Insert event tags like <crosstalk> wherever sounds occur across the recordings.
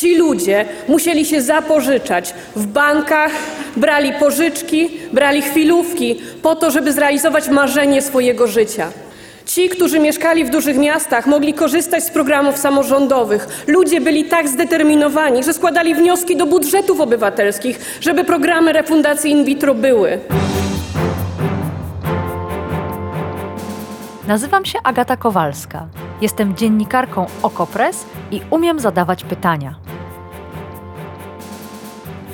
Ci ludzie musieli się zapożyczać w bankach, brali pożyczki, brali chwilówki po to, żeby zrealizować marzenie swojego życia. Ci, którzy mieszkali w dużych miastach, mogli korzystać z programów samorządowych. Ludzie byli tak zdeterminowani, że składali wnioski do budżetów obywatelskich, żeby programy refundacji in vitro były. Nazywam się Agata Kowalska. Jestem dziennikarką Okopres i umiem zadawać pytania.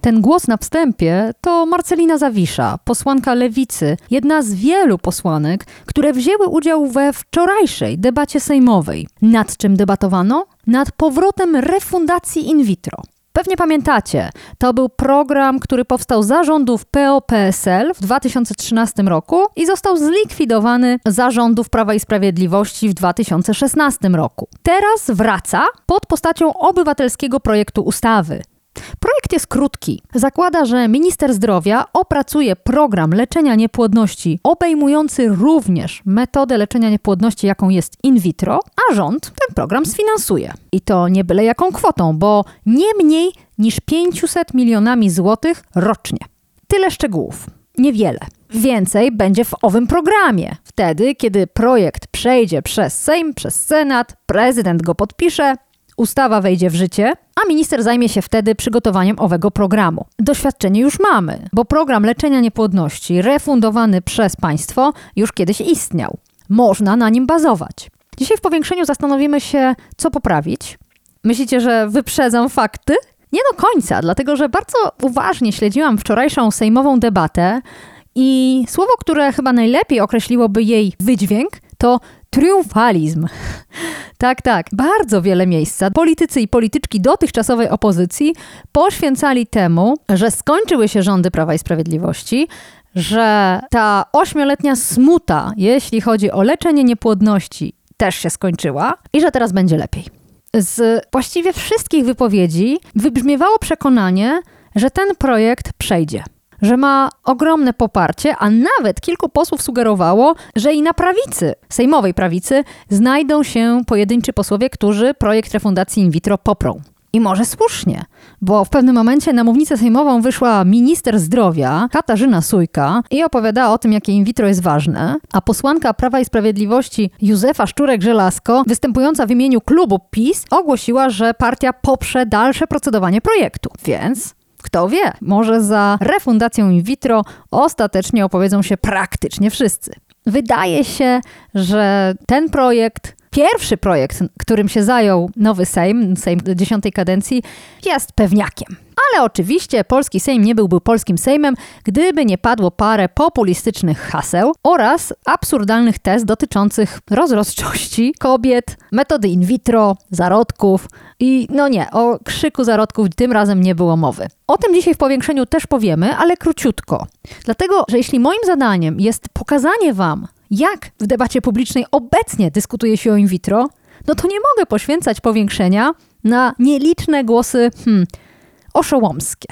Ten głos na wstępie to Marcelina Zawisza, posłanka Lewicy, jedna z wielu posłanek, które wzięły udział we wczorajszej debacie sejmowej. Nad czym debatowano? Nad powrotem refundacji in vitro. Pewnie pamiętacie, to był program, który powstał za rządów PO-PSL w 2013 roku i został zlikwidowany za rządów Prawa i Sprawiedliwości w 2016 roku. Teraz wraca pod postacią obywatelskiego projektu ustawy. Projekt jest krótki. Zakłada, że minister zdrowia opracuje program leczenia niepłodności obejmujący również metodę leczenia niepłodności, jaką jest in vitro, a rząd ten program sfinansuje. I to nie byle jaką kwotą, bo nie mniej niż 500 milionami złotych rocznie. Tyle szczegółów. Niewiele. Więcej będzie w owym programie. Wtedy, kiedy projekt przejdzie przez Sejm, przez Senat, prezydent go podpisze, ustawa wejdzie w życie, a minister zajmie się wtedy przygotowaniem owego programu. Doświadczenie już mamy, bo program leczenia niepłodności refundowany przez państwo już kiedyś istniał. Można na nim bazować. Dzisiaj w powiększeniu zastanowimy się, co poprawić. Myślicie, że wyprzedzam fakty? Nie do końca, dlatego że bardzo uważnie śledziłam wczorajszą sejmową debatę i słowo, które chyba najlepiej określiłoby jej wydźwięk, to triumfalizm. Tak, tak. Bardzo wiele miejsca politycy i polityczki dotychczasowej opozycji poświęcali temu, że skończyły się rządy Prawa i Sprawiedliwości, że ta ośmioletnia smuta, jeśli chodzi o leczenie niepłodności, też się skończyła i że teraz będzie lepiej. Z właściwie wszystkich wypowiedzi wybrzmiewało przekonanie, że ten projekt przejdzie że ma ogromne poparcie, a nawet kilku posłów sugerowało, że i na prawicy, sejmowej prawicy, znajdą się pojedynczy posłowie, którzy projekt refundacji in vitro poprą. I może słusznie, bo w pewnym momencie na mównicę sejmową wyszła minister zdrowia Katarzyna Sujka i opowiadała o tym, jakie in vitro jest ważne, a posłanka Prawa i Sprawiedliwości Józefa Szczurek-Żelazko, występująca w imieniu klubu PiS, ogłosiła, że partia poprze dalsze procedowanie projektu. Więc kto wie, może za refundacją in vitro ostatecznie opowiedzą się praktycznie wszyscy. Wydaje się, że ten projekt, pierwszy projekt, którym się zajął nowy Sejm, Sejm dziesiątej kadencji, jest pewniakiem. Ale oczywiście polski Sejm nie byłby polskim Sejmem, gdyby nie padło parę populistycznych haseł oraz absurdalnych tez dotyczących rozrodczości kobiet, metody in vitro, zarodków i no nie, o krzyku zarodków tym razem nie było mowy. O tym dzisiaj w powiększeniu też powiemy, ale króciutko. Dlatego, że jeśli moim zadaniem jest pokazanie Wam, jak w debacie publicznej obecnie dyskutuje się o in vitro, no to nie mogę poświęcać powiększenia na nieliczne głosy, hmm, oszołomskie.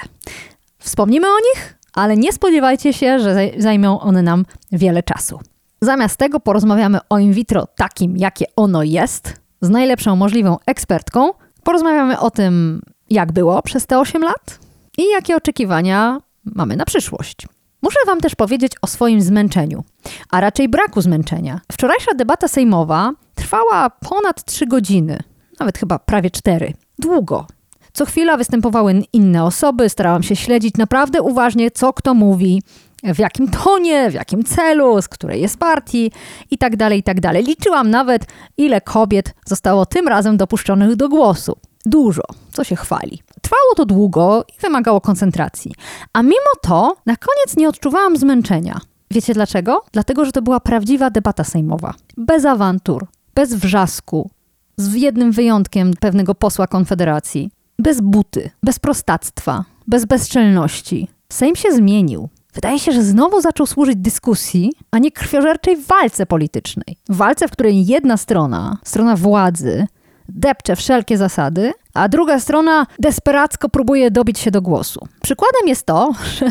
Wspomnimy o nich, ale nie spodziewajcie się, że zajmą one nam wiele czasu. Zamiast tego porozmawiamy o in vitro takim, jakie ono jest, z najlepszą możliwą ekspertką. Porozmawiamy o tym, jak było przez te 8 lat i jakie oczekiwania mamy na przyszłość. Muszę Wam też powiedzieć o swoim zmęczeniu, a raczej braku zmęczenia. Wczorajsza debata sejmowa trwała ponad 3 godziny, nawet chyba prawie 4. Długo, co chwila występowały inne osoby, starałam się śledzić naprawdę uważnie, co kto mówi, w jakim tonie, w jakim celu, z której jest partii i tak dalej, i tak dalej. Liczyłam nawet, ile kobiet zostało tym razem dopuszczonych do głosu. Dużo, co się chwali. Trwało to długo i wymagało koncentracji. A mimo to na koniec nie odczuwałam zmęczenia. Wiecie dlaczego? Dlatego, że to była prawdziwa debata sejmowa. Bez awantur, bez wrzasku, z jednym wyjątkiem pewnego posła Konfederacji. Bez buty, bez prostactwa, bez bezczelności. Sejm się zmienił. Wydaje się, że znowu zaczął służyć dyskusji, a nie krwiożerczej walce politycznej. Walce, w której jedna strona, strona władzy, depcze wszelkie zasady, a druga strona desperacko próbuje dobić się do głosu. Przykładem jest to, <laughs> że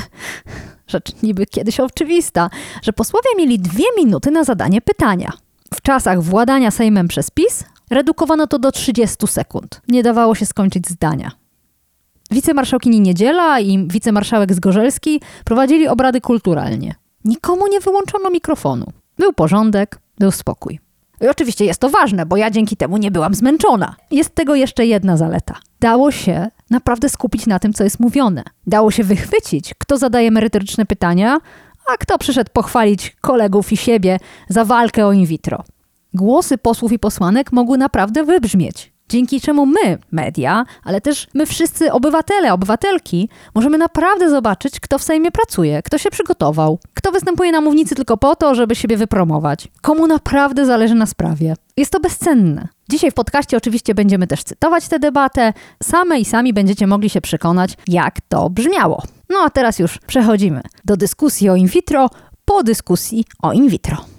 rzecz niby kiedyś oczywista, że posłowie mieli dwie minuty na zadanie pytania. W czasach władania Sejmem przez PiS redukowano to do 30 sekund. Nie dawało się skończyć zdania. Wicemarszałkini Niedziela i wicemarszałek Zgorzelski prowadzili obrady kulturalnie. Nikomu nie wyłączono mikrofonu. Był porządek, był spokój. I oczywiście jest to ważne, bo ja dzięki temu nie byłam zmęczona. Jest tego jeszcze jedna zaleta. Dało się naprawdę skupić na tym, co jest mówione. Dało się wychwycić, kto zadaje merytoryczne pytania, a kto przyszedł pochwalić kolegów i siebie za walkę o in vitro. Głosy posłów i posłanek mogły naprawdę wybrzmieć. Dzięki czemu my, media, ale też my wszyscy obywatele, obywatelki, możemy naprawdę zobaczyć, kto w Sejmie pracuje, kto się przygotował, kto występuje na mównicy tylko po to, żeby siebie wypromować, komu naprawdę zależy na sprawie. Jest to bezcenne. Dzisiaj w podcaście oczywiście będziemy też cytować tę debatę. Same i sami będziecie mogli się przekonać, jak to brzmiało. No a teraz już przechodzimy do dyskusji o in vitro po dyskusji o in vitro.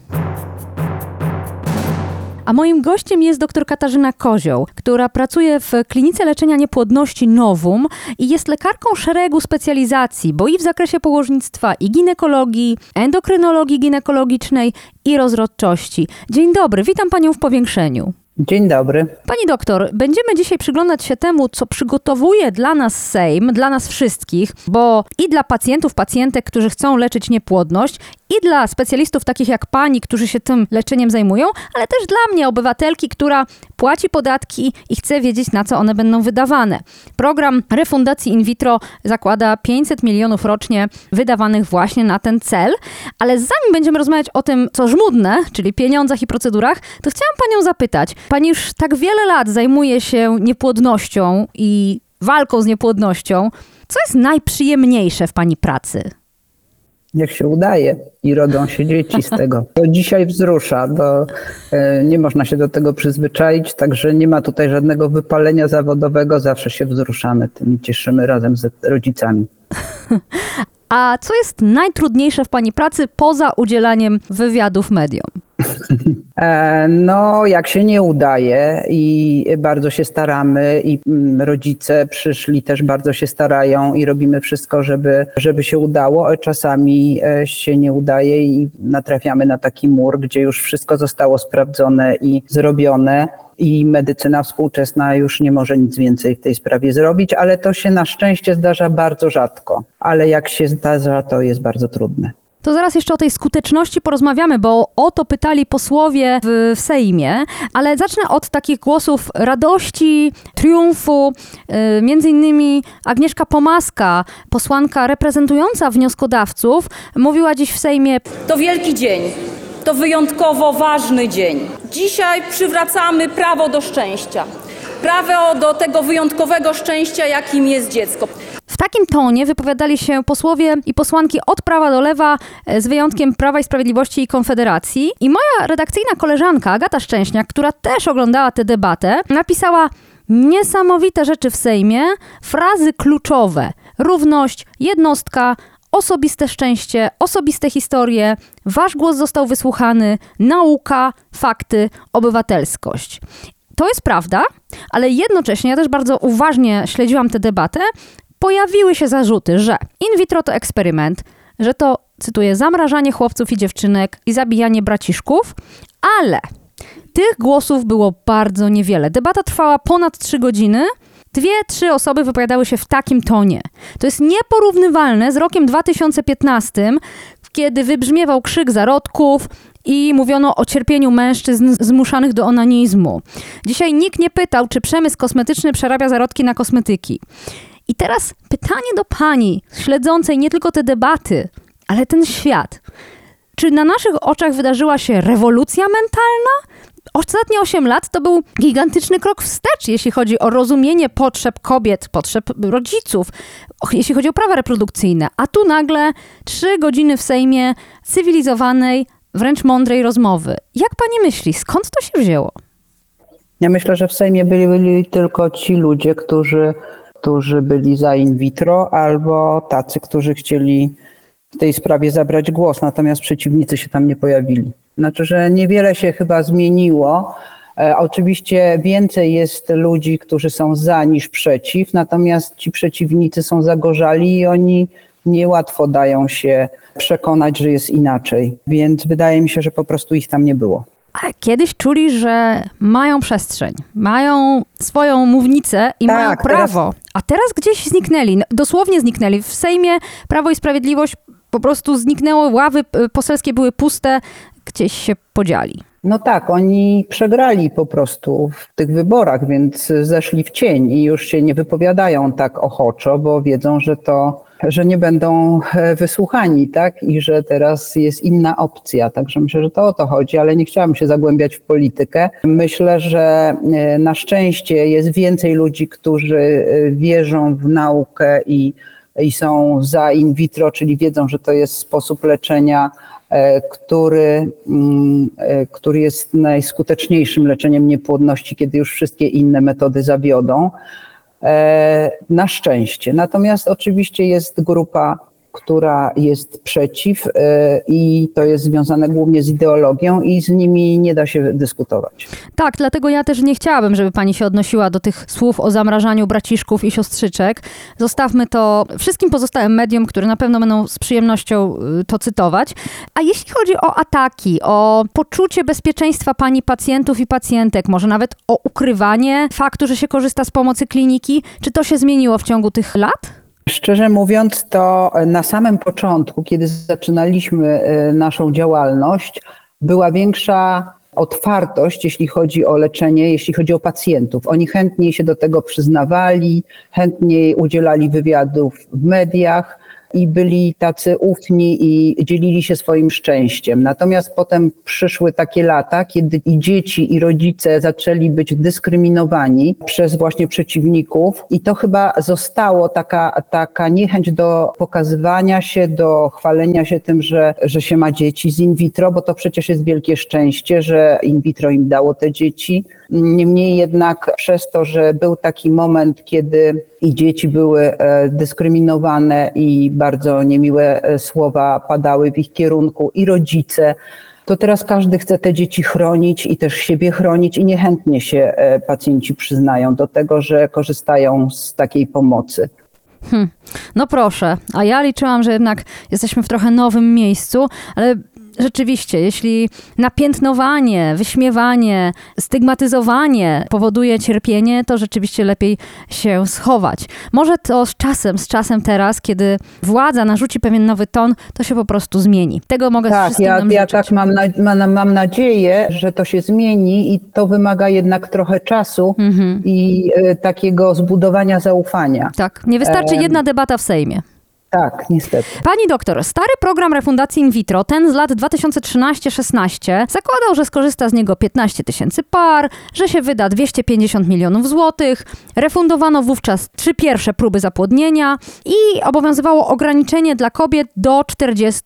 A moim gościem jest dr Katarzyna Kozioł, która pracuje w klinice leczenia niepłodności Novum i jest lekarką szeregu specjalizacji, bo i w zakresie położnictwa, i ginekologii, endokrynologii ginekologicznej i rozrodczości. Dzień dobry, witam panią w powiększeniu. Dzień dobry. Pani doktor, będziemy dzisiaj przyglądać się temu, co przygotowuje dla nas Sejm, dla nas wszystkich, bo i dla pacjentów, pacjentek, którzy chcą leczyć niepłodność, i dla specjalistów takich jak pani, którzy się tym leczeniem zajmują, ale też dla mnie, obywatelki, która płaci podatki i chce wiedzieć, na co one będą wydawane. Program refundacji in vitro zakłada 500 milionów rocznie wydawanych właśnie na ten cel, ale zanim będziemy rozmawiać o tym, co żmudne, czyli pieniądzach i procedurach, to chciałam panią zapytać. Pani już tak wiele lat zajmuje się niepłodnością i walką z niepłodnością. Co jest najprzyjemniejsze w pani pracy? Jak się udaje i rodzą się dzieci z tego. To dzisiaj wzrusza, bo e, nie można się do tego przyzwyczaić, także nie ma tutaj żadnego wypalenia zawodowego, zawsze się wzruszamy tym i cieszymy razem z rodzicami. <laughs> A co jest najtrudniejsze w pani pracy poza udzielaniem wywiadów mediom? E, No, jak się nie udaje i bardzo się staramy i mm, rodzice przyszli też bardzo się starają i robimy wszystko, żeby, żeby się udało, czasami e, się nie udaje i natrafiamy na taki mur, gdzie już wszystko zostało sprawdzone i zrobione i medycyna współczesna już nie może nic więcej w tej sprawie zrobić, ale to się na szczęście zdarza bardzo rzadko. Ale jak się zdarza, to jest bardzo trudne. To zaraz jeszcze o tej skuteczności porozmawiamy, bo o to pytali posłowie w, w Sejmie, ale zacznę od takich głosów radości, triumfu. Yy, między innymi Agnieszka Pomaska, posłanka reprezentująca wnioskodawców, mówiła dziś w Sejmie, To wielki dzień. To wyjątkowo ważny dzień. Dzisiaj przywracamy prawo do szczęścia. Prawo do tego wyjątkowego szczęścia, jakim jest dziecko. W takim tonie wypowiadali się posłowie i posłanki od prawa do lewa, e, z wyjątkiem Prawa i Sprawiedliwości i Konfederacji. I moja redakcyjna koleżanka Agata Szczęśniak, która też oglądała tę debatę, napisała niesamowite rzeczy w Sejmie, frazy kluczowe: równość, jednostka, osobiste szczęście, osobiste historie, wasz głos został wysłuchany, nauka, fakty, obywatelskość. To jest prawda, ale jednocześnie ja też bardzo uważnie śledziłam tę debatę. Pojawiły się zarzuty, że in vitro to eksperyment, że to, cytuję, zamrażanie chłopców i dziewczynek i zabijanie braciszków, ale tych głosów było bardzo niewiele. Debata trwała ponad trzy godziny. Dwie, trzy osoby wypowiadały się w takim tonie. To jest nieporównywalne z rokiem 2015, kiedy wybrzmiewał krzyk zarodków i mówiono o cierpieniu mężczyzn zmuszanych do onanizmu. Dzisiaj nikt nie pytał, czy przemysł kosmetyczny przerabia zarodki na kosmetyki. I teraz pytanie do pani, śledzącej nie tylko te debaty, ale ten świat. Czy na naszych oczach wydarzyła się rewolucja mentalna? Ostatnie 8 lat to był gigantyczny krok wstecz, jeśli chodzi o rozumienie potrzeb kobiet, potrzeb rodziców, jeśli chodzi o prawa reprodukcyjne. A tu nagle 3 godziny w Sejmie cywilizowanej, wręcz mądrej rozmowy. Jak pani myśli, skąd to się wzięło? Ja myślę, że w Sejmie byli, byli tylko ci ludzie, którzy, którzy byli za in vitro, albo tacy, którzy chcieli w tej sprawie zabrać głos, natomiast przeciwnicy się tam nie pojawili. Znaczy, że niewiele się chyba zmieniło. E, oczywiście więcej jest ludzi, którzy są za niż przeciw, natomiast ci przeciwnicy są zagorzali i oni niełatwo dają się przekonać, że jest inaczej. Więc wydaje mi się, że po prostu ich tam nie było. Ale kiedyś czuli, że mają przestrzeń, mają swoją mównicę i Tak, mają teraz- prawo. A teraz gdzieś zniknęli, no, dosłownie zniknęli. W Sejmie Prawo i Sprawiedliwość po prostu zniknęło, ławy y, poselskie były puste, gdzieś się podzieli. No tak, oni przegrali po prostu w tych wyborach, więc zeszli w cień i już się nie wypowiadają tak ochoczo, bo wiedzą, że to, że nie będą e, wysłuchani, tak? I że teraz jest inna opcja. Także myślę, że to o to chodzi, ale nie chciałam się zagłębiać w politykę. Myślę, że e, na szczęście jest więcej ludzi, którzy e, wierzą w naukę i, i są za in vitro, czyli wiedzą, że to jest sposób leczenia który, mm, który jest najskuteczniejszym leczeniem niepłodności, kiedy już wszystkie inne metody zawiodą. E, Na szczęście. Natomiast oczywiście jest grupa, która jest przeciw e, i to jest związane głównie z ideologią i z nimi nie da się dyskutować. Tak, dlatego ja też nie chciałabym, żeby pani się odnosiła do tych słów o zamrażaniu braciszków i siostrzyczek. Zostawmy to wszystkim pozostałym mediom, które na pewno będą z przyjemnością y, to cytować. A jeśli chodzi o ataki, o poczucie bezpieczeństwa pani pacjentów i pacjentek, może nawet o ukrywanie faktu, że się korzysta z pomocy kliniki, czy to się zmieniło w ciągu tych lat? Szczerze mówiąc, to na samym początku, kiedy zaczynaliśmy e, naszą działalność, była większa otwartość, jeśli chodzi o leczenie, jeśli chodzi o pacjentów. Oni chętniej się do tego przyznawali, chętniej udzielali wywiadów w mediach i byli tacy ufni i dzielili się swoim szczęściem. Natomiast potem przyszły takie lata, kiedy i dzieci, i rodzice zaczęli być dyskryminowani przez właśnie przeciwników i to chyba zostało taka, taka niechęć do pokazywania się, do chwalenia się tym, że, że się ma dzieci z in vitro, bo to przecież jest wielkie szczęście, że in vitro im dało te dzieci. Niemniej jednak przez to, że był taki moment, kiedy i dzieci były e, dyskryminowane i bardzo niemiłe e, słowa padały w ich kierunku i rodzice, to teraz każdy chce te dzieci chronić i też siebie chronić i niechętnie się e, pacjenci przyznają do tego, że korzystają z takiej pomocy. No proszę, a ja liczyłam, że jednak jesteśmy w trochę nowym miejscu, ale rzeczywiście, jeśli napiętnowanie, wyśmiewanie, stygmatyzowanie powoduje cierpienie, to rzeczywiście lepiej się schować. Może to z czasem, z czasem teraz, kiedy władza narzuci pewien nowy ton, to się po prostu zmieni. Tego mogę Tak, wszystkim ja, ja tak mam, na, mam, nadzieję, że to się zmieni i to wymaga jednak trochę czasu Mhm. i e, takiego zbudowania zaufania. Tak, nie wystarczy Em. jedna debata w Sejmie. Tak, niestety. Pani doktor, stary program refundacji in vitro, ten z lat 2013-16, zakładał, że skorzysta z niego 15 tysięcy par, że się wyda 250 milionów złotych, refundowano wówczas trzy pierwsze próby zapłodnienia i obowiązywało ograniczenie dla kobiet do 40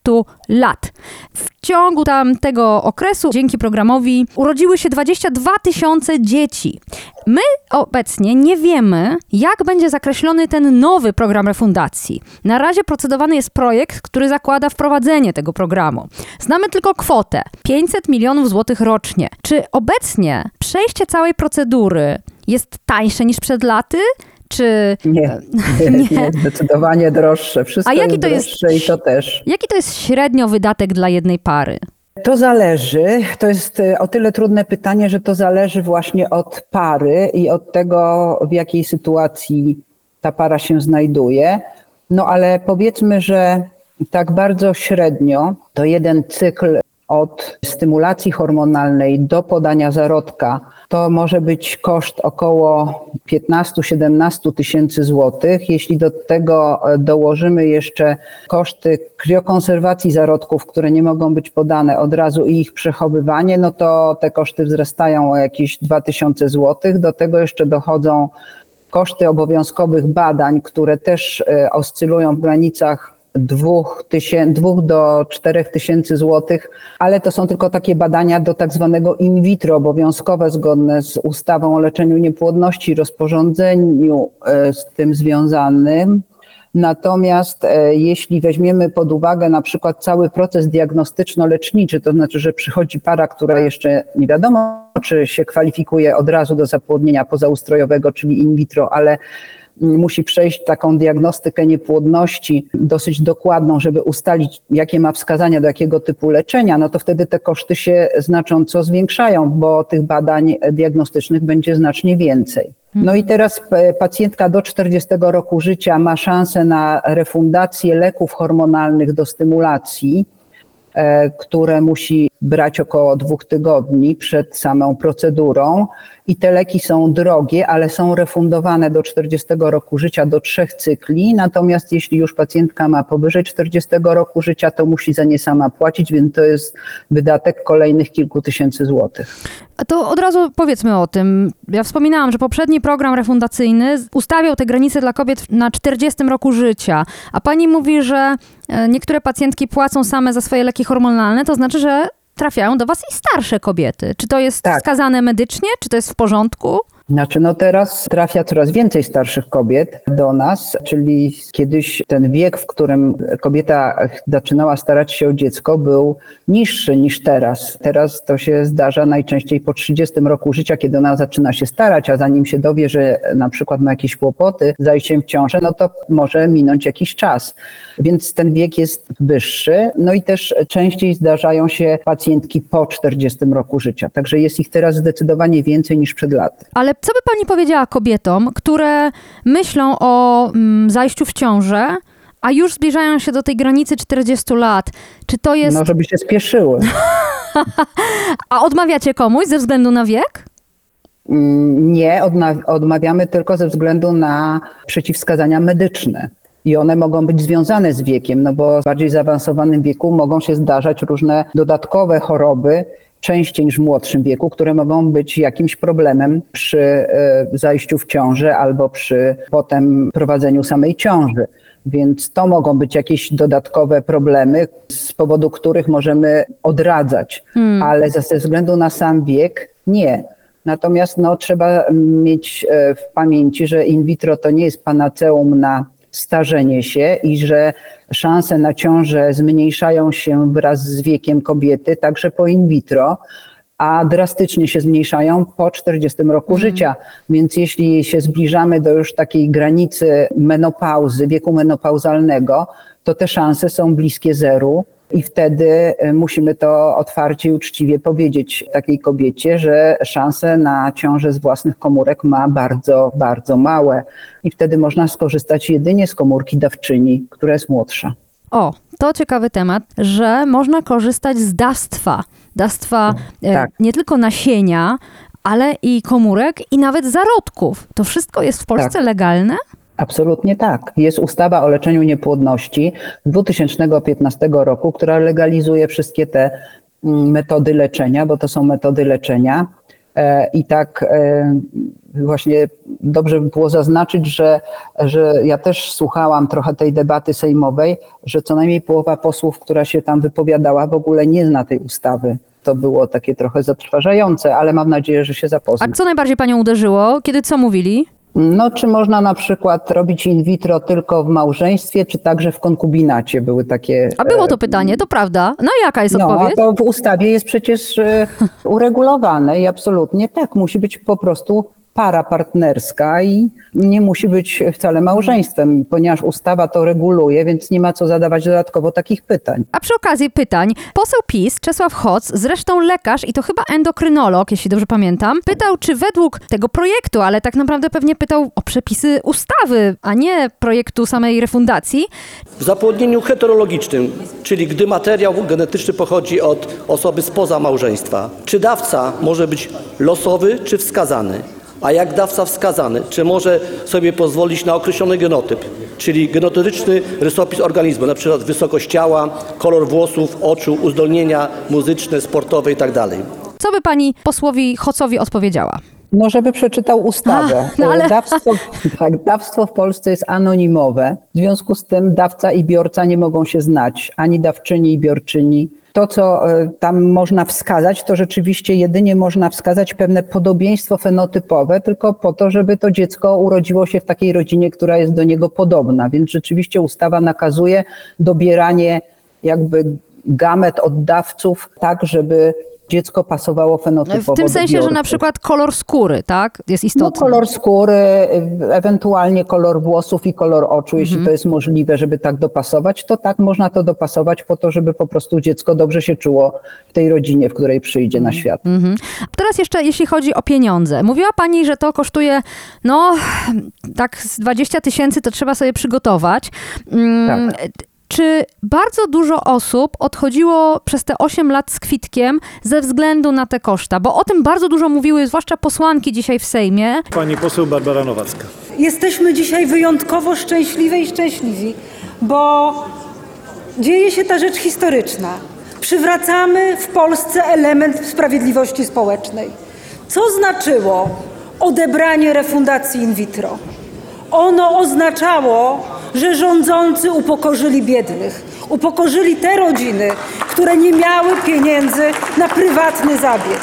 lat. W ciągu tamtego okresu, dzięki programowi, urodziły się 22 tysiące dzieci. My obecnie nie wiemy, jak będzie zakreślony ten nowy program refundacji. Na razie procedowany jest projekt, który zakłada wprowadzenie tego programu. Znamy tylko kwotę 500 milionów złotych rocznie. Czy obecnie przejście całej procedury jest tańsze niż przed laty? Czy Nie, <laughs> nie, nie. zdecydowanie droższe. Wszystko A jaki jest to jest- droższe i to też. jaki to jest średnio wydatek dla jednej pary? To zależy. To jest e, o tyle trudne pytanie, że to zależy właśnie od pary i od tego, w jakiej sytuacji ta para się znajduje. No ale powiedzmy, że tak bardzo średnio to jeden cykl od stymulacji hormonalnej do podania zarodka to może być koszt około 15-17 tysięcy złotych. Jeśli do tego e, dołożymy jeszcze koszty kriokonserwacji zarodków, które nie mogą być podane od razu i ich przechowywanie, no to te koszty wzrastają o jakieś 2000 złotych. Do tego jeszcze dochodzą koszty obowiązkowych badań, które też e, oscylują w granicach dwóch, tysien, dwóch do czterech tysięcy złotych, ale to są tylko takie badania do tak zwanego in vitro, obowiązkowe, zgodne z ustawą o leczeniu niepłodności, rozporządzeniu e, z tym związanym. Natomiast e, jeśli weźmiemy pod uwagę na przykład cały proces diagnostyczno-leczniczy, to znaczy, że przychodzi para, która jeszcze nie wiadomo, czy się kwalifikuje od razu do zapłodnienia pozaustrojowego, czyli in vitro, ale musi przejść taką diagnostykę niepłodności dosyć dokładną, żeby ustalić, jakie ma wskazania do jakiego typu leczenia, no to wtedy te koszty się znacząco zwiększają, bo tych badań diagnostycznych będzie znacznie więcej. No i teraz e, pacjentka do 40 roku życia ma szansę na refundację leków hormonalnych do stymulacji, e, które musi brać około dwóch tygodni przed samą procedurą. I te leki są drogie, ale są refundowane do 40 roku życia do trzech cykli. Natomiast jeśli już pacjentka ma powyżej 40 roku życia, to musi za nie sama płacić, więc to jest wydatek kolejnych kilku tysięcy złotych. To od razu powiedzmy o tym. Ja wspominałam, że poprzedni program refundacyjny ustawiał te granice dla kobiet na 40 roku życia, a pani mówi, że e, niektóre pacjentki płacą same za swoje leki hormonalne, to znaczy, że trafiają do was i starsze kobiety. Czy to jest Tak. wskazane medycznie? Czy to jest w porządku? Znaczy, no teraz trafia coraz więcej starszych kobiet do nas, czyli kiedyś ten wiek, w którym kobieta zaczynała starać się o dziecko, był niższy niż teraz. Teraz to się zdarza najczęściej po 30 roku życia, kiedy ona zaczyna się starać, a zanim się dowie, że na przykład ma jakieś kłopoty z zajściem w ciążę, no to może minąć jakiś czas. Więc ten wiek jest wyższy. No i też częściej zdarzają się pacjentki po 40 roku życia. Także jest ich teraz zdecydowanie więcej niż przed laty. Ale co by pani powiedziała kobietom, które myślą o mm, zajściu w ciążę, a już zbliżają się do tej granicy 40 lat? Czy to jest. No, żeby się spieszyły. <laughs> A odmawiacie komuś ze względu na wiek? Mm, Nie, odmawiamy tylko ze względu na przeciwwskazania medyczne. I one mogą być związane z wiekiem, no bo w bardziej zaawansowanym wieku mogą się zdarzać różne dodatkowe choroby, częściej niż w młodszym wieku, które mogą być jakimś problemem przy e, zajściu w ciążę albo przy potem prowadzeniu samej ciąży. Więc to mogą być jakieś dodatkowe problemy, z powodu których możemy odradzać, ale ze ze względu na sam wiek nie. Natomiast no, trzeba mieć e, w pamięci, że in vitro to nie jest panaceum na starzenie się i że szanse na ciążę zmniejszają się wraz z wiekiem kobiety, także po in vitro, a drastycznie się zmniejszają po 40 roku życia. Więc jeśli się zbliżamy do już takiej granicy menopauzy, wieku menopauzalnego, to te szanse są bliskie zeru. I wtedy y, musimy to otwarcie i uczciwie powiedzieć takiej kobiecie, że szanse na ciążę z własnych komórek ma bardzo, bardzo małe. I wtedy można skorzystać jedynie z komórki dawczyni, która jest młodsza. O, to ciekawy temat, że można korzystać z dawstwa. Dawstwa e, Tak. nie tylko nasienia, ale i komórek i nawet zarodków. To wszystko jest w Polsce Tak. legalne? Absolutnie tak. Jest ustawa o leczeniu niepłodności z 2015 roku, która legalizuje wszystkie te mm, metody leczenia, bo to są metody leczenia. E, I tak e, właśnie dobrze by było zaznaczyć, że, że ja też słuchałam trochę tej debaty sejmowej, że co najmniej połowa posłów, która się tam wypowiadała, w ogóle nie zna tej ustawy. To było takie trochę zatrważające, ale mam nadzieję, że się zapozna. A co najbardziej panią uderzyło? Kiedy co mówili? No, czy można na przykład robić in vitro tylko w małżeństwie, czy także w konkubinacie? Były takie. A było e, to pytanie, to prawda. No jaka jest No, a odpowiedź? to w ustawie jest przecież e, uregulowane i absolutnie tak. Musi być po prostu para partnerska i nie musi być wcale małżeństwem, ponieważ ustawa to reguluje, więc nie ma co zadawać dodatkowo takich pytań. A przy okazji pytań, poseł PiS Czesław Hoc, zresztą lekarz i to chyba endokrynolog, jeśli dobrze pamiętam, pytał, czy według tego projektu, ale tak naprawdę pewnie pytał o przepisy ustawy, a nie projektu samej refundacji, W zapłodnieniu heterologicznym, czyli gdy materiał genetyczny pochodzi od osoby spoza małżeństwa, czy dawca może być losowy czy wskazany? A jak dawca wskazany, czy może sobie pozwolić na określony genotyp, czyli genotypyczny rysopis organizmu, na przykład wysokość ciała, kolor włosów, oczu, uzdolnienia muzyczne, sportowe tak itd. co by pani posłowi Hocowi odpowiedziała? No, żeby przeczytał ustawę. A, <laughs> no ale- dawstwo, <laughs> tak, dawstwo w Polsce jest anonimowe. W związku z tym dawca i biorca nie mogą się znać, ani dawczyni i biorczyni. To, co e, tam można wskazać, to rzeczywiście jedynie można wskazać pewne podobieństwo fenotypowe, tylko po to, żeby to dziecko urodziło się w takiej rodzinie, która jest do niego podobna. Więc rzeczywiście ustawa nakazuje dobieranie jakby gamet oddawców tak, żeby dziecko pasowało fenotypowo W tym sensie, że na przykład kolor skóry, tak, jest No, istotny. kolor skóry, ewentualnie kolor włosów i kolor oczu, jeśli Mhm. to jest możliwe, żeby tak dopasować, to tak można to dopasować po to, żeby po prostu dziecko dobrze się czuło w tej rodzinie, w której przyjdzie na świat. Mhm. Teraz jeszcze jeśli chodzi o pieniądze. Mówiła pani, że to kosztuje, no, tak z 20 tysięcy to trzeba sobie przygotować. Mm, Czy bardzo dużo osób odchodziło przez te 8 lat z kwitkiem ze względu na te koszta? Bo o tym bardzo dużo mówiły, zwłaszcza posłanki dzisiaj w Sejmie. Pani poseł Barbara Nowacka. Jesteśmy dzisiaj wyjątkowo szczęśliwe i szczęśliwi, bo dzieje się ta rzecz historyczna. Przywracamy w Polsce element sprawiedliwości społecznej. Co znaczyło odebranie refundacji in vitro? Ono oznaczało, że rządzący upokorzyli biednych, upokorzyli te rodziny, które nie miały pieniędzy na prywatny zabieg.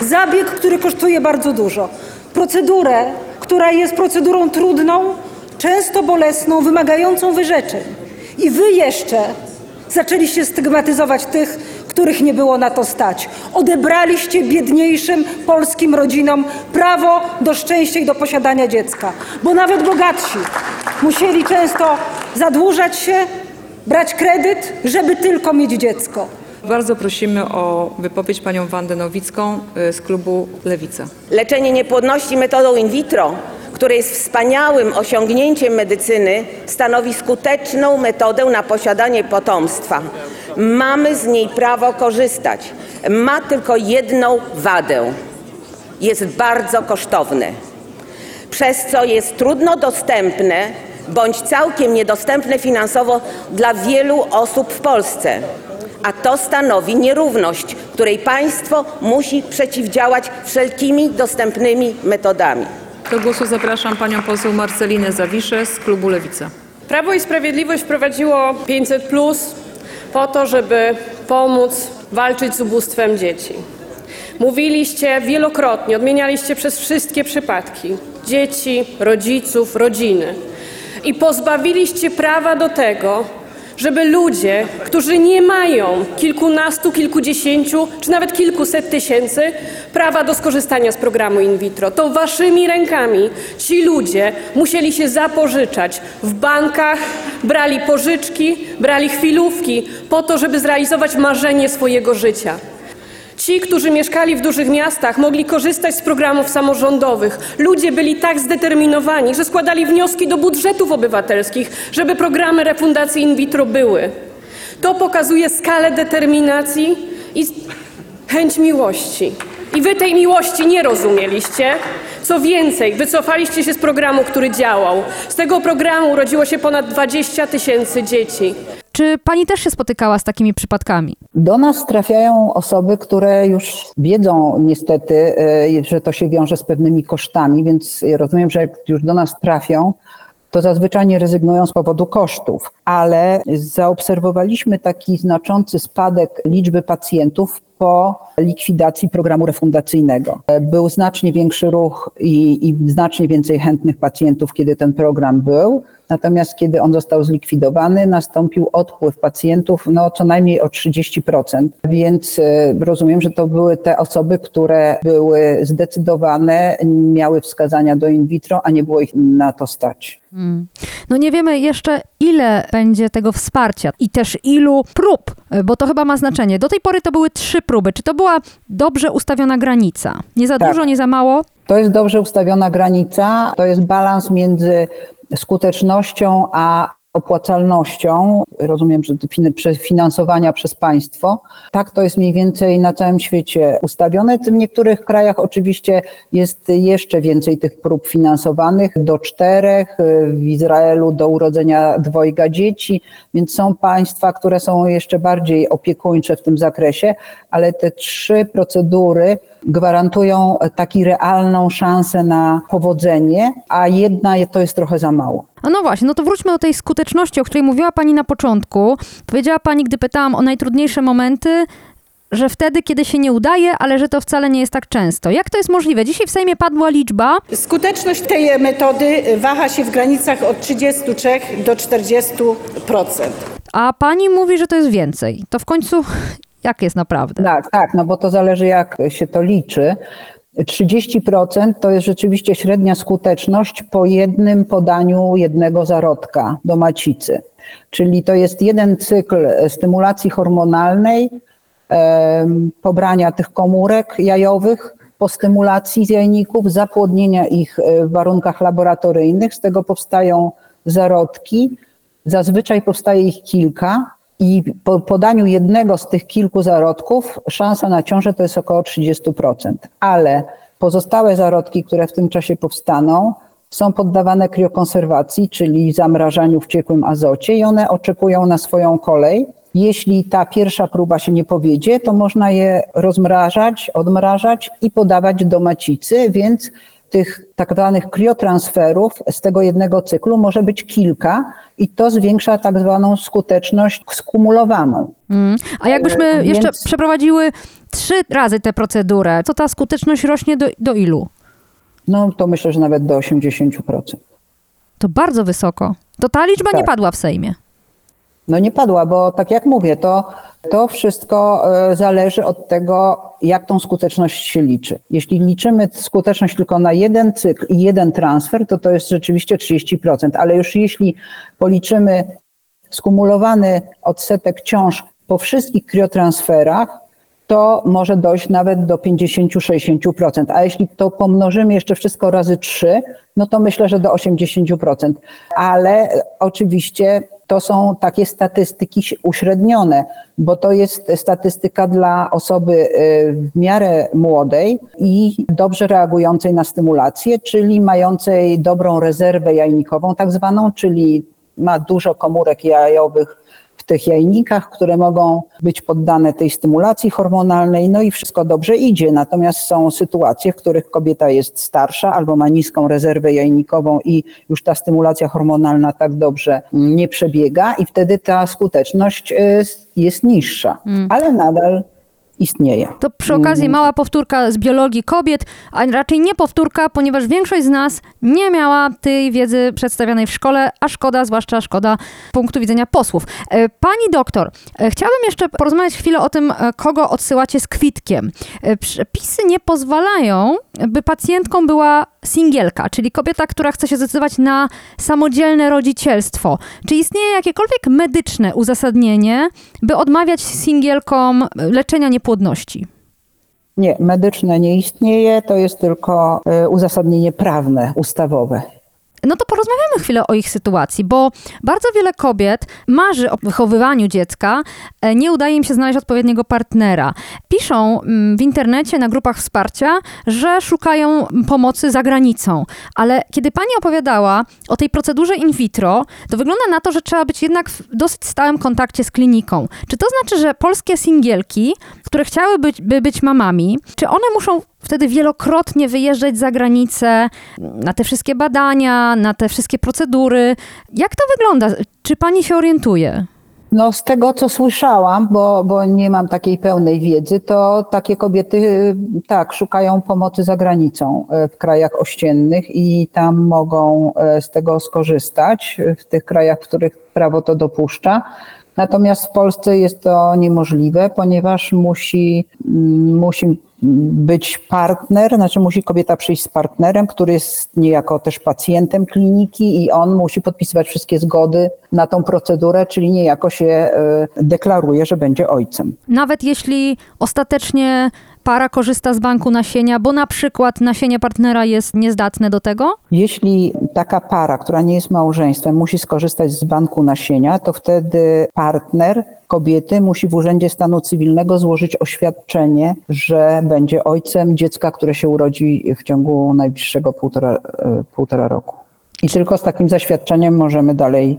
Zabieg, który kosztuje bardzo dużo. Procedurę, która jest procedurą trudną, często bolesną, wymagającą wyrzeczeń. I wy jeszcze zaczęliście stygmatyzować tych, których nie było na to stać. Odebraliście biedniejszym polskim rodzinom prawo do szczęścia i do posiadania dziecka, bo nawet bogatsi musieli często zadłużać się, brać kredyt, żeby tylko mieć dziecko. Bardzo prosimy o wypowiedź panią Wandę Nowicką y, z klubu Lewica. Leczenie niepłodności metodą in vitro, które jest wspaniałym osiągnięciem medycyny, stanowi skuteczną metodę na posiadanie potomstwa. Mamy z niej prawo korzystać. Ma tylko jedną wadę. Jest bardzo kosztowne, przez co jest trudno dostępne bądź całkiem niedostępne finansowo dla wielu osób w Polsce. A to stanowi nierówność, której państwo musi przeciwdziałać wszelkimi dostępnymi metodami. Do głosu zapraszam panią poseł Marcelinę Zawiszę z klubu Lewica. Prawo i Sprawiedliwość wprowadziło 500 plus po to, żeby pomóc walczyć z ubóstwem dzieci. Mówiliście wielokrotnie, odmienialiście przez wszystkie przypadki dzieci, rodziców, rodziny i pozbawiliście prawa do tego, żeby ludzie, którzy nie mają kilkunastu, kilkudziesięciu czy nawet kilkuset tysięcy prawa do skorzystania z programu in vitro, to waszymi rękami ci ludzie musieli się zapożyczać w bankach, brali pożyczki, brali chwilówki po to, żeby zrealizować marzenie swojego życia. Ci, którzy mieszkali w dużych miastach, mogli korzystać z programów samorządowych. Ludzie byli tak zdeterminowani, że składali wnioski do budżetów obywatelskich, żeby programy refundacji in vitro były. To pokazuje skalę determinacji i chęć miłości. I wy tej miłości nie rozumieliście. Co więcej, wycofaliście się z programu, który działał. Z tego programu urodziło się ponad 20 tysięcy dzieci. Czy pani też się spotykała z takimi przypadkami? Do nas trafiają osoby, które już wiedzą niestety, e, że to się wiąże z pewnymi kosztami, więc rozumiem, że jak już do nas trafią, to zazwyczaj nie rezygnują z powodu kosztów, ale zaobserwowaliśmy taki znaczący spadek liczby pacjentów po likwidacji programu refundacyjnego. Był znacznie większy ruch i, i znacznie więcej chętnych pacjentów, kiedy ten program był. Natomiast kiedy on został zlikwidowany, nastąpił odpływ pacjentów no, co najmniej o 30%. Więc e, rozumiem, że to były te osoby, które były zdecydowane, miały wskazania do in vitro, a nie było ich na to stać. No nie wiemy jeszcze, ile będzie tego wsparcia i też ilu prób, bo to chyba ma znaczenie. Do tej pory to były trzy próby. Czy to była dobrze ustawiona granica? Nie za Tak. dużo, nie za mało? To jest dobrze ustawiona granica, to jest balans między skutecznością a opłacalnością, rozumiem, że finansowania przez państwo. Tak to jest mniej więcej na całym świecie ustawione. W niektórych krajach oczywiście jest jeszcze więcej tych prób finansowanych, do czterech, w Izraelu do urodzenia dwojga dzieci, więc są państwa, które są jeszcze bardziej opiekuńcze w tym zakresie, ale te trzy procedury gwarantują taki realną szansę na powodzenie, a jedna to jest trochę za mało. A no właśnie, no to wróćmy do tej skuteczności, o której mówiła Pani na początku. Powiedziała Pani, gdy pytałam o najtrudniejsze momenty, że wtedy, kiedy się nie udaje, ale że to wcale nie jest tak często. Jak to jest możliwe? Dzisiaj w Sejmie padła liczba, Skuteczność tej metody waha się w granicach od 33 do 40%. a Pani mówi, że to jest więcej. To w końcu <laughs> jak jest naprawdę? Tak, tak, no bo to zależy jak się to liczy. 30% to jest rzeczywiście średnia skuteczność po jednym podaniu jednego zarodka do macicy. Czyli to jest jeden cykl stymulacji hormonalnej, pobrania tych komórek jajowych, po stymulacji z jajników, zapłodnienia ich e, w warunkach laboratoryjnych. Z tego powstają zarodki. Zazwyczaj powstaje ich kilka i po podaniu jednego z tych kilku zarodków szansa na ciążę to jest około 30%. Ale pozostałe zarodki, które w tym czasie powstaną, są poddawane kriokonserwacji, czyli zamrażaniu w ciekłym azocie i one oczekują na swoją kolej. Jeśli ta pierwsza próba się nie powiedzie, to można je rozmrażać, odmrażać i podawać do macicy, więc tych tak zwanych kriotransferów z tego jednego cyklu może być kilka i to zwiększa tak zwaną skuteczność skumulowaną. Mm. A jakbyśmy E, jeszcze więc- przeprowadziły trzy razy tę procedurę, to ta skuteczność rośnie do, do ilu? No to myślę, że nawet do 80%. To bardzo wysoko. To ta liczba nie Tak. padła w Sejmie. No nie padła, bo tak jak mówię, to, to wszystko e, zależy od tego, jak tą skuteczność się liczy. Jeśli liczymy skuteczność tylko na jeden cykl i jeden transfer, to to jest rzeczywiście 30%, ale już jeśli policzymy skumulowany odsetek ciąż po wszystkich kriotransferach, to może dojść nawet do 50-60%. A jeśli to pomnożymy jeszcze wszystko razy 3, no to myślę, że do 80%. Ale oczywiście to są takie statystyki uśrednione, bo to jest statystyka dla osoby y, w miarę młodej i dobrze reagującej na stymulację, czyli mającej dobrą rezerwę jajnikową, tak zwaną, czyli ma dużo komórek jajowych w tych jajnikach, które mogą być poddane tej stymulacji hormonalnej, no i wszystko dobrze idzie. Natomiast są sytuacje, w których kobieta jest starsza albo ma niską rezerwę jajnikową i już ta stymulacja hormonalna tak dobrze nie przebiega i wtedy ta skuteczność y, jest niższa, ale nadal istnieje. To przy okazji mała powtórka z biologii kobiet, a raczej nie powtórka, ponieważ większość z nas nie miała tej wiedzy przedstawionej w szkole, a szkoda, zwłaszcza szkoda punktu widzenia posłów. E, Pani doktor, e, chciałabym jeszcze porozmawiać chwilę o tym, e, kogo odsyłacie z kwitkiem. Przepisy nie pozwalają, by pacjentką była singielka, czyli kobieta, która chce się zdecydować na samodzielne rodzicielstwo. Czy istnieje jakiekolwiek medyczne uzasadnienie, by odmawiać singielkom leczenia niepłodności? Nie, medyczne nie istnieje, to jest tylko y, uzasadnienie prawne, ustawowe. No to porozmawiamy chwilę o ich sytuacji, bo bardzo wiele kobiet marzy o wychowywaniu dziecka, e, nie udaje im się znaleźć odpowiedniego partnera. Piszą mm, w internecie, na grupach wsparcia, że szukają pomocy za granicą, ale kiedy pani opowiadała o tej procedurze in vitro, to wygląda na to, że trzeba być jednak w dosyć stałym kontakcie z kliniką. Czy to znaczy, że polskie singielki, które chciały być, by być mamami, czy one muszą wtedy wielokrotnie wyjeżdżać za granicę na te wszystkie badania, na te wszystkie procedury. Jak to wygląda? Czy pani się orientuje? No z tego, co słyszałam, bo, bo nie mam takiej pełnej wiedzy, to takie kobiety y, tak szukają pomocy za granicą y, w krajach ościennych i tam mogą y, z tego skorzystać, w tych krajach, w których prawo to dopuszcza. Natomiast w Polsce jest to niemożliwe, ponieważ musi, mm, musi być partner, znaczy musi kobieta przyjść z partnerem, który jest niejako też pacjentem kliniki i on musi podpisywać wszystkie zgody na tą procedurę, czyli niejako się e, deklaruje, że będzie ojcem. Nawet jeśli ostatecznie para korzysta z banku nasienia, bo na przykład nasienie partnera jest niezdatne do tego? Jeśli taka para, która nie jest małżeństwem, musi skorzystać z banku nasienia, to wtedy partner kobiety musi w Urzędzie Stanu Cywilnego złożyć oświadczenie, że będzie ojcem dziecka, które się urodzi w ciągu najbliższego półtora, e, półtora roku. I tylko z takim zaświadczeniem możemy dalej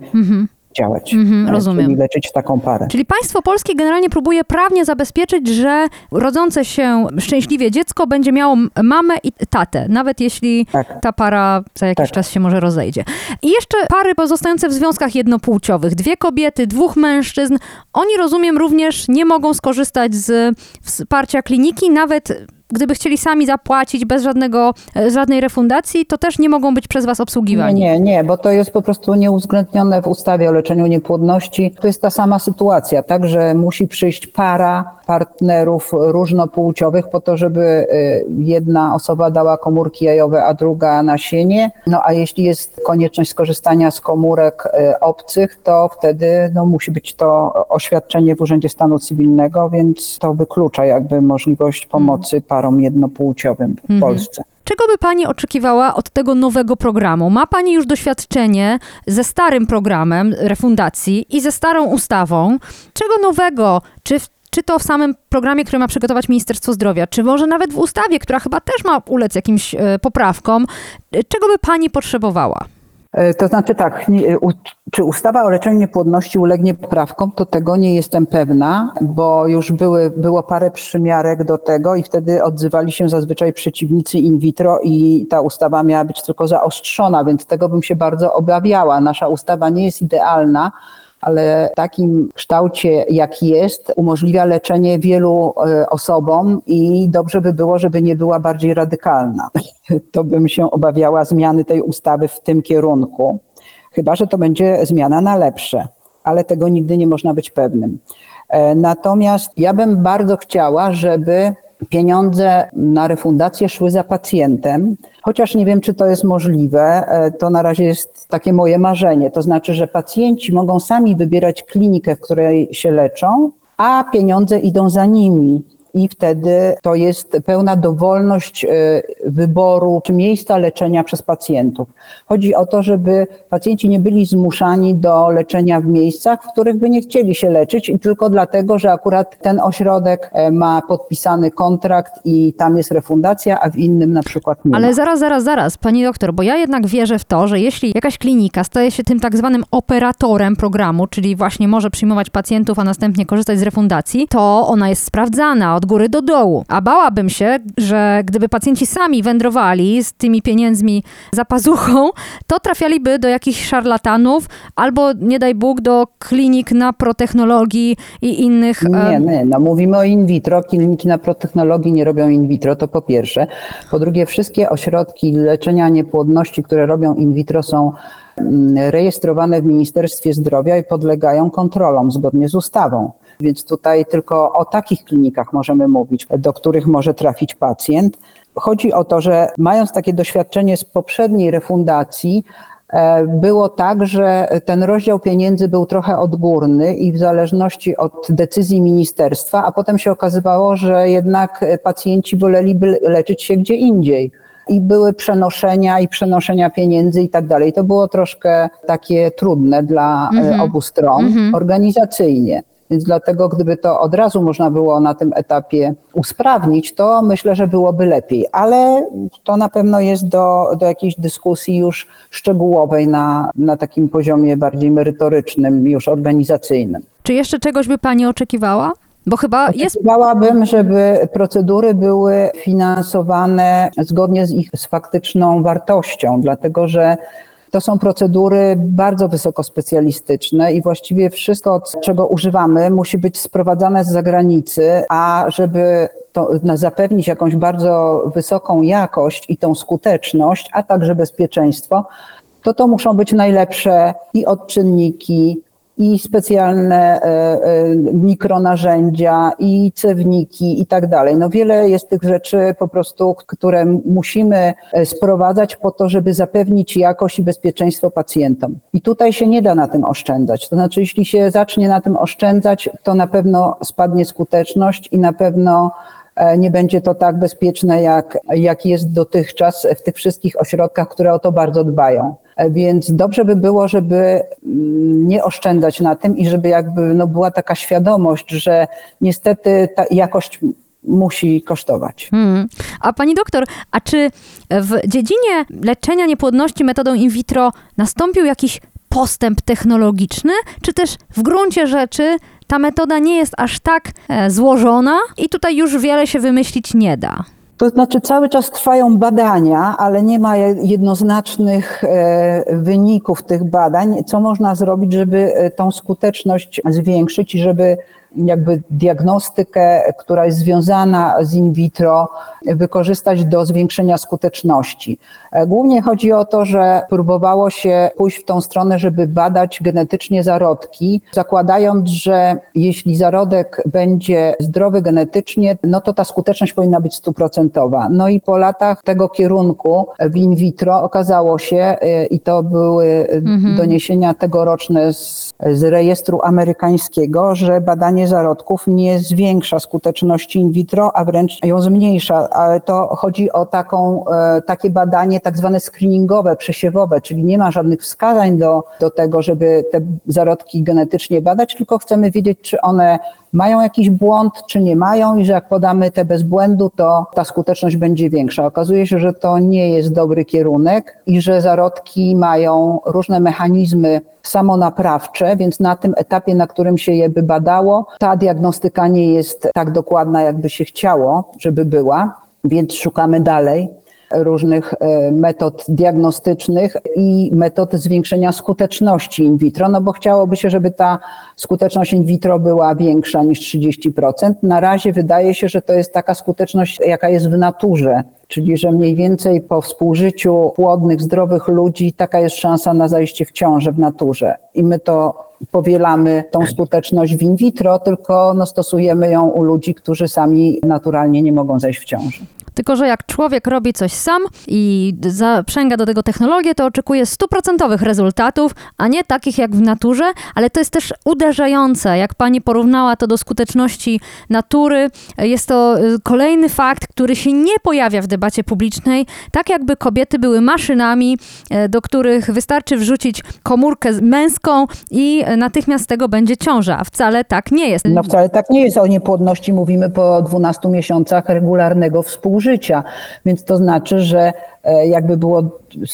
działać, Mhm, e, rozumiem. czyli leczyć taką parę. Czyli państwo polskie generalnie próbuje prawnie zabezpieczyć, że rodzące się szczęśliwie dziecko będzie miało mamę i tatę, nawet jeśli Tak. ta para za jakiś Tak. czas się może rozejdzie. I jeszcze pary pozostające w związkach jednopłciowych, dwie kobiety, dwóch mężczyzn, oni rozumiem również nie mogą skorzystać z wsparcia kliniki, nawet gdyby chcieli sami zapłacić bez żadnego, e, żadnej refundacji, to też nie mogą być przez was obsługiwani. nie, nie, bo to jest po prostu nieuwzględnione w ustawie o leczeniu niepłodności. To jest ta sama sytuacja, tak, że musi przyjść para partnerów różnopłciowych po to, żeby y, jedna osoba dała komórki jajowe, a druga nasienie. No a jeśli jest konieczność skorzystania z komórek y, obcych, to wtedy no, musi być to oświadczenie w Urzędzie Stanu Cywilnego, więc to wyklucza jakby możliwość pomocy parom jednopłciowym w Polsce. Czego by Pani oczekiwała od tego nowego programu? Ma Pani już doświadczenie ze starym programem refundacji i ze starą ustawą. Czego nowego? Czy, w, czy to w samym programie, który ma przygotować Ministerstwo Zdrowia, czy może nawet w ustawie, która chyba też ma ulec jakimś e, poprawkom? E, Czego by Pani potrzebowała? E, To znaczy tak, czy ustawa o leczeniu niepłodności ulegnie poprawkom, to tego nie jestem pewna, bo już były, było parę przymiarek do tego i wtedy odzywali się zazwyczaj przeciwnicy in vitro i ta ustawa miała być tylko zaostrzona, więc tego bym się bardzo obawiała. Nasza ustawa nie jest idealna, ale w takim kształcie, jak jest, umożliwia leczenie wielu e, osobom i dobrze by było, żeby nie była bardziej radykalna. <laughs> To bym się obawiała zmiany tej ustawy w tym kierunku, chyba że to będzie zmiana na lepsze, ale tego nigdy nie można być pewnym. E, Natomiast ja bym bardzo chciała, żeby pieniądze na refundację szły za pacjentem, chociaż nie wiem, czy to jest możliwe. E, To na razie jest takie moje marzenie. To znaczy, że pacjenci mogą sami wybierać klinikę, w której się leczą, a pieniądze idą za nimi. I wtedy to jest pełna dowolność e, wyboru czy miejsca leczenia przez pacjentów. Chodzi o to, żeby pacjenci nie byli zmuszani do leczenia w miejscach, w których by nie chcieli się leczyć i tylko dlatego, że akurat ten ośrodek e, ma podpisany kontrakt i tam jest refundacja, a w innym na przykład nie. Ale ma. zaraz, zaraz, zaraz, pani doktor, bo ja jednak wierzę w to, że jeśli jakaś klinika staje się tym tak zwanym operatorem programu, czyli właśnie może przyjmować pacjentów, a następnie korzystać z refundacji, to ona jest sprawdzana od góry do dołu. A bałabym się, że gdyby pacjenci sami wędrowali z tymi pieniędzmi za pazuchą, to trafialiby do jakichś szarlatanów albo, nie daj Bóg, do klinik na protechnologii i innych... Nie, em, nie, no mówimy o in vitro. Kliniki na protechnologii nie robią in vitro, to po pierwsze. Po drugie, wszystkie ośrodki leczenia niepłodności, które robią in vitro są mm, rejestrowane w Ministerstwie Zdrowia i podlegają kontrolom zgodnie z ustawą. Więc tutaj tylko o takich klinikach możemy mówić, do których może trafić pacjent. Chodzi o to, że mając takie doświadczenie z poprzedniej refundacji, E, Było tak, że ten rozdział pieniędzy był trochę odgórny i w zależności od decyzji ministerstwa, a potem się okazywało, że jednak pacjenci woleliby leczyć się gdzie indziej. I były przenoszenia i przenoszenia pieniędzy i tak dalej. To było troszkę takie trudne dla e, obu stron organizacyjnie. Więc dlatego, gdyby to od razu można było na tym etapie usprawnić, to myślę, że byłoby lepiej. Ale to na pewno jest do, do jakiejś dyskusji już szczegółowej na, na takim poziomie bardziej merytorycznym, już organizacyjnym. Czy jeszcze czegoś by pani oczekiwała? Bo chyba jest Oczekiwałabym, żeby procedury były finansowane zgodnie z ich z faktyczną wartością, dlatego że to są procedury bardzo wysoko specjalistyczne i właściwie wszystko, czego używamy, musi być sprowadzane z zagranicy, a żeby to zapewnić jakąś bardzo wysoką jakość i tą skuteczność, a także bezpieczeństwo, to to muszą być najlepsze i odczynniki, i specjalne e, e, mikronarzędzia, i cewniki, i tak dalej. No wiele jest tych rzeczy po prostu, które musimy e, sprowadzać po to, żeby zapewnić jakość i bezpieczeństwo pacjentom. I tutaj się nie da na tym oszczędzać. To znaczy, jeśli się zacznie na tym oszczędzać, to na pewno spadnie skuteczność i na pewno nie będzie to tak bezpieczne, jak, jak jest dotychczas w tych wszystkich ośrodkach, które o to bardzo dbają. Więc dobrze by było, żeby mm, nie oszczędzać na tym i żeby jakby no, była taka świadomość, że niestety ta jakość musi kosztować. Hmm. A pani doktor, a czy w dziedzinie leczenia niepłodności metodą in vitro nastąpił jakiś postęp technologiczny, czy też w gruncie rzeczy ta metoda nie jest aż tak e, złożona i tutaj już wiele się wymyślić nie da? To znaczy cały czas trwają badania, ale nie ma jednoznacznych e, wyników tych badań, co można zrobić, żeby e, tą skuteczność zwiększyć i żeby jakby diagnostykę, która jest związana z in vitro, wykorzystać do zwiększenia skuteczności. E, Głównie chodzi o to, że próbowało się pójść w tą stronę, żeby badać genetycznie zarodki, zakładając, że jeśli zarodek będzie zdrowy genetycznie, no to ta skuteczność powinna być stuprocentowa. No i po latach tego kierunku w in vitro okazało się, e, i to były doniesienia tegoroczne z, z rejestru amerykańskiego, że badanie zarodków nie zwiększa skuteczności in vitro, a wręcz ją zmniejsza. Ale to chodzi o taką, e, takie badanie tak zwane screeningowe, przesiewowe, czyli nie ma żadnych wskazań do, do tego, żeby te zarodki genetycznie badać, tylko chcemy wiedzieć, czy one mają jakiś błąd, czy nie mają i że jak podamy te bez błędu, to ta skuteczność będzie większa. Okazuje się, że to nie jest dobry kierunek i że zarodki mają różne mechanizmy samonaprawcze, więc na tym etapie, na którym się je by badało, ta diagnostyka nie jest tak dokładna, jakby się chciało, żeby była, więc szukamy dalej różnych e, metod diagnostycznych i metod zwiększenia skuteczności in vitro, no bo chciałoby się, żeby ta skuteczność in vitro była większa niż 30%. Na razie wydaje się, że to jest taka skuteczność, jaka jest w naturze, czyli że mniej więcej po współżyciu płodnych, zdrowych ludzi taka jest szansa na zajście w ciążę w naturze. I my to powielamy tą skuteczność w in vitro, tylko no, stosujemy ją u ludzi, którzy sami naturalnie nie mogą zajść w ciążę. Tylko, że jak człowiek robi coś sam i zaprzęga do tego technologię, to oczekuje stuprocentowych rezultatów, a nie takich jak w naturze, ale to jest też uderzające. Jak pani porównała to do skuteczności natury, jest to y, kolejny fakt, który się nie pojawia w debacie publicznej, tak jakby kobiety były maszynami, e, do których wystarczy wrzucić komórkę męską i natychmiast z tego będzie ciąża, wcale tak nie jest. No wcale tak nie jest. O niepłodności mówimy po 12 miesiącach regularnego współżycia, więc to znaczy, że e, jakby było,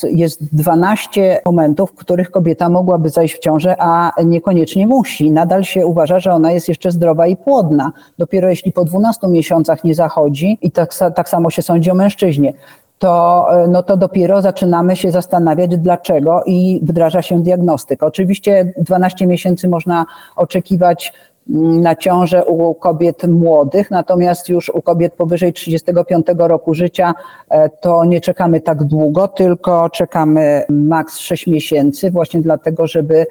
jest 12 momentów, w których kobieta mogłaby zajść w ciążę, a niekoniecznie musi. Nadal się uważa, że ona jest jeszcze zdrowa i płodna. Dopiero jeśli po 12 miesiącach nie zachodzi i tak, tak samo się sądzi o mężczyźnie, to, e, no to dopiero zaczynamy się zastanawiać, dlaczego i wdraża się diagnostykę. Oczywiście 12 miesięcy można oczekiwać na ciążę u kobiet młodych, natomiast już u kobiet powyżej 35 roku życia e, to nie czekamy tak długo, tylko czekamy maks 6 miesięcy, właśnie dlatego, żeby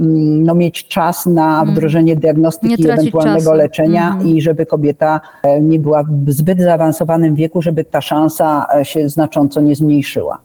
mm, no, mieć czas na wdrożenie Nie diagnostyki ewentualnego czasu. leczenia Mhm. i żeby kobieta e, nie była w zbyt zaawansowanym wieku, żeby ta szansa e, się znacząco nie zmniejszyła.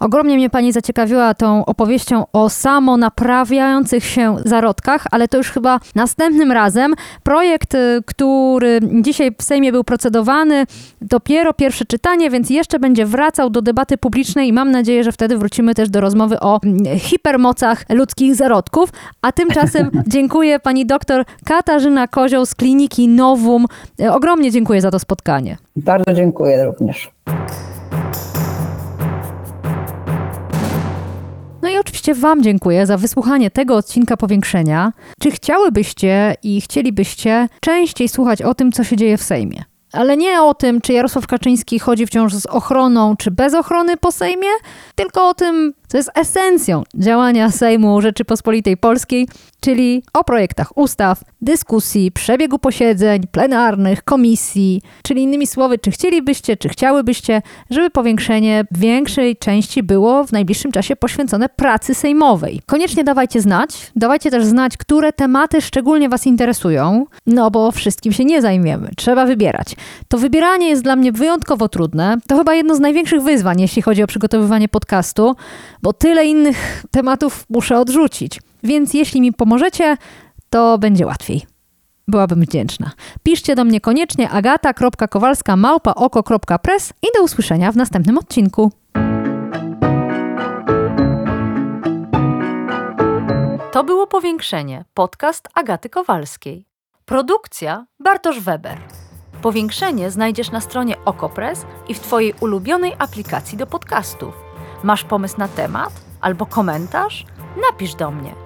Ogromnie mnie pani zaciekawiła tą opowieścią o samonaprawiających się zarodkach, ale to już chyba następnym razem. Projekt, y, który dzisiaj w Sejmie był procedowany, dopiero pierwsze czytanie, więc jeszcze będzie wracał do debaty publicznej i mam nadzieję, że wtedy wrócimy też do rozmowy o mm, hipermocach ludzkich zarodków. A tymczasem <laughs> dziękuję pani doktor Katarzyna Kozioł z kliniki Novum. Y, Ogromnie dziękuję za to spotkanie. Bardzo dziękuję również. Oczywiście Wam dziękuję za wysłuchanie tego odcinka powiększenia. Czy chciałybyście i chcielibyście częściej słuchać o tym, co się dzieje w Sejmie? Ale nie o tym, czy Jarosław Kaczyński chodzi wciąż z ochroną, czy bez ochrony po Sejmie, tylko o tym, co jest esencją działania Sejmu Rzeczypospolitej Polskiej, czyli o projektach ustaw, dyskusji, przebiegu posiedzeń plenarnych, komisji, czyli innymi słowy, czy chcielibyście, czy chciałybyście, żeby powiększenie większej części było w najbliższym czasie poświęcone pracy sejmowej. Koniecznie dawajcie znać, dawajcie też znać, które tematy szczególnie Was interesują, no bo wszystkim się nie zajmiemy, trzeba wybierać. To wybieranie jest dla mnie wyjątkowo trudne, to chyba jedno z największych wyzwań, jeśli chodzi o przygotowywanie podcastu, bo tyle innych tematów muszę odrzucić. Więc jeśli mi pomożecie, to będzie łatwiej. Byłabym wdzięczna. Piszcie do mnie koniecznie agata.kowalska małpa oko.press i do usłyszenia w następnym odcinku. To było Powiększenie, podcast Agaty Kowalskiej. Produkcja Bartosz Weber. Powiększenie znajdziesz na stronie Okopres i w Twojej ulubionej aplikacji do podcastów. Masz pomysł na temat albo komentarz? Napisz do mnie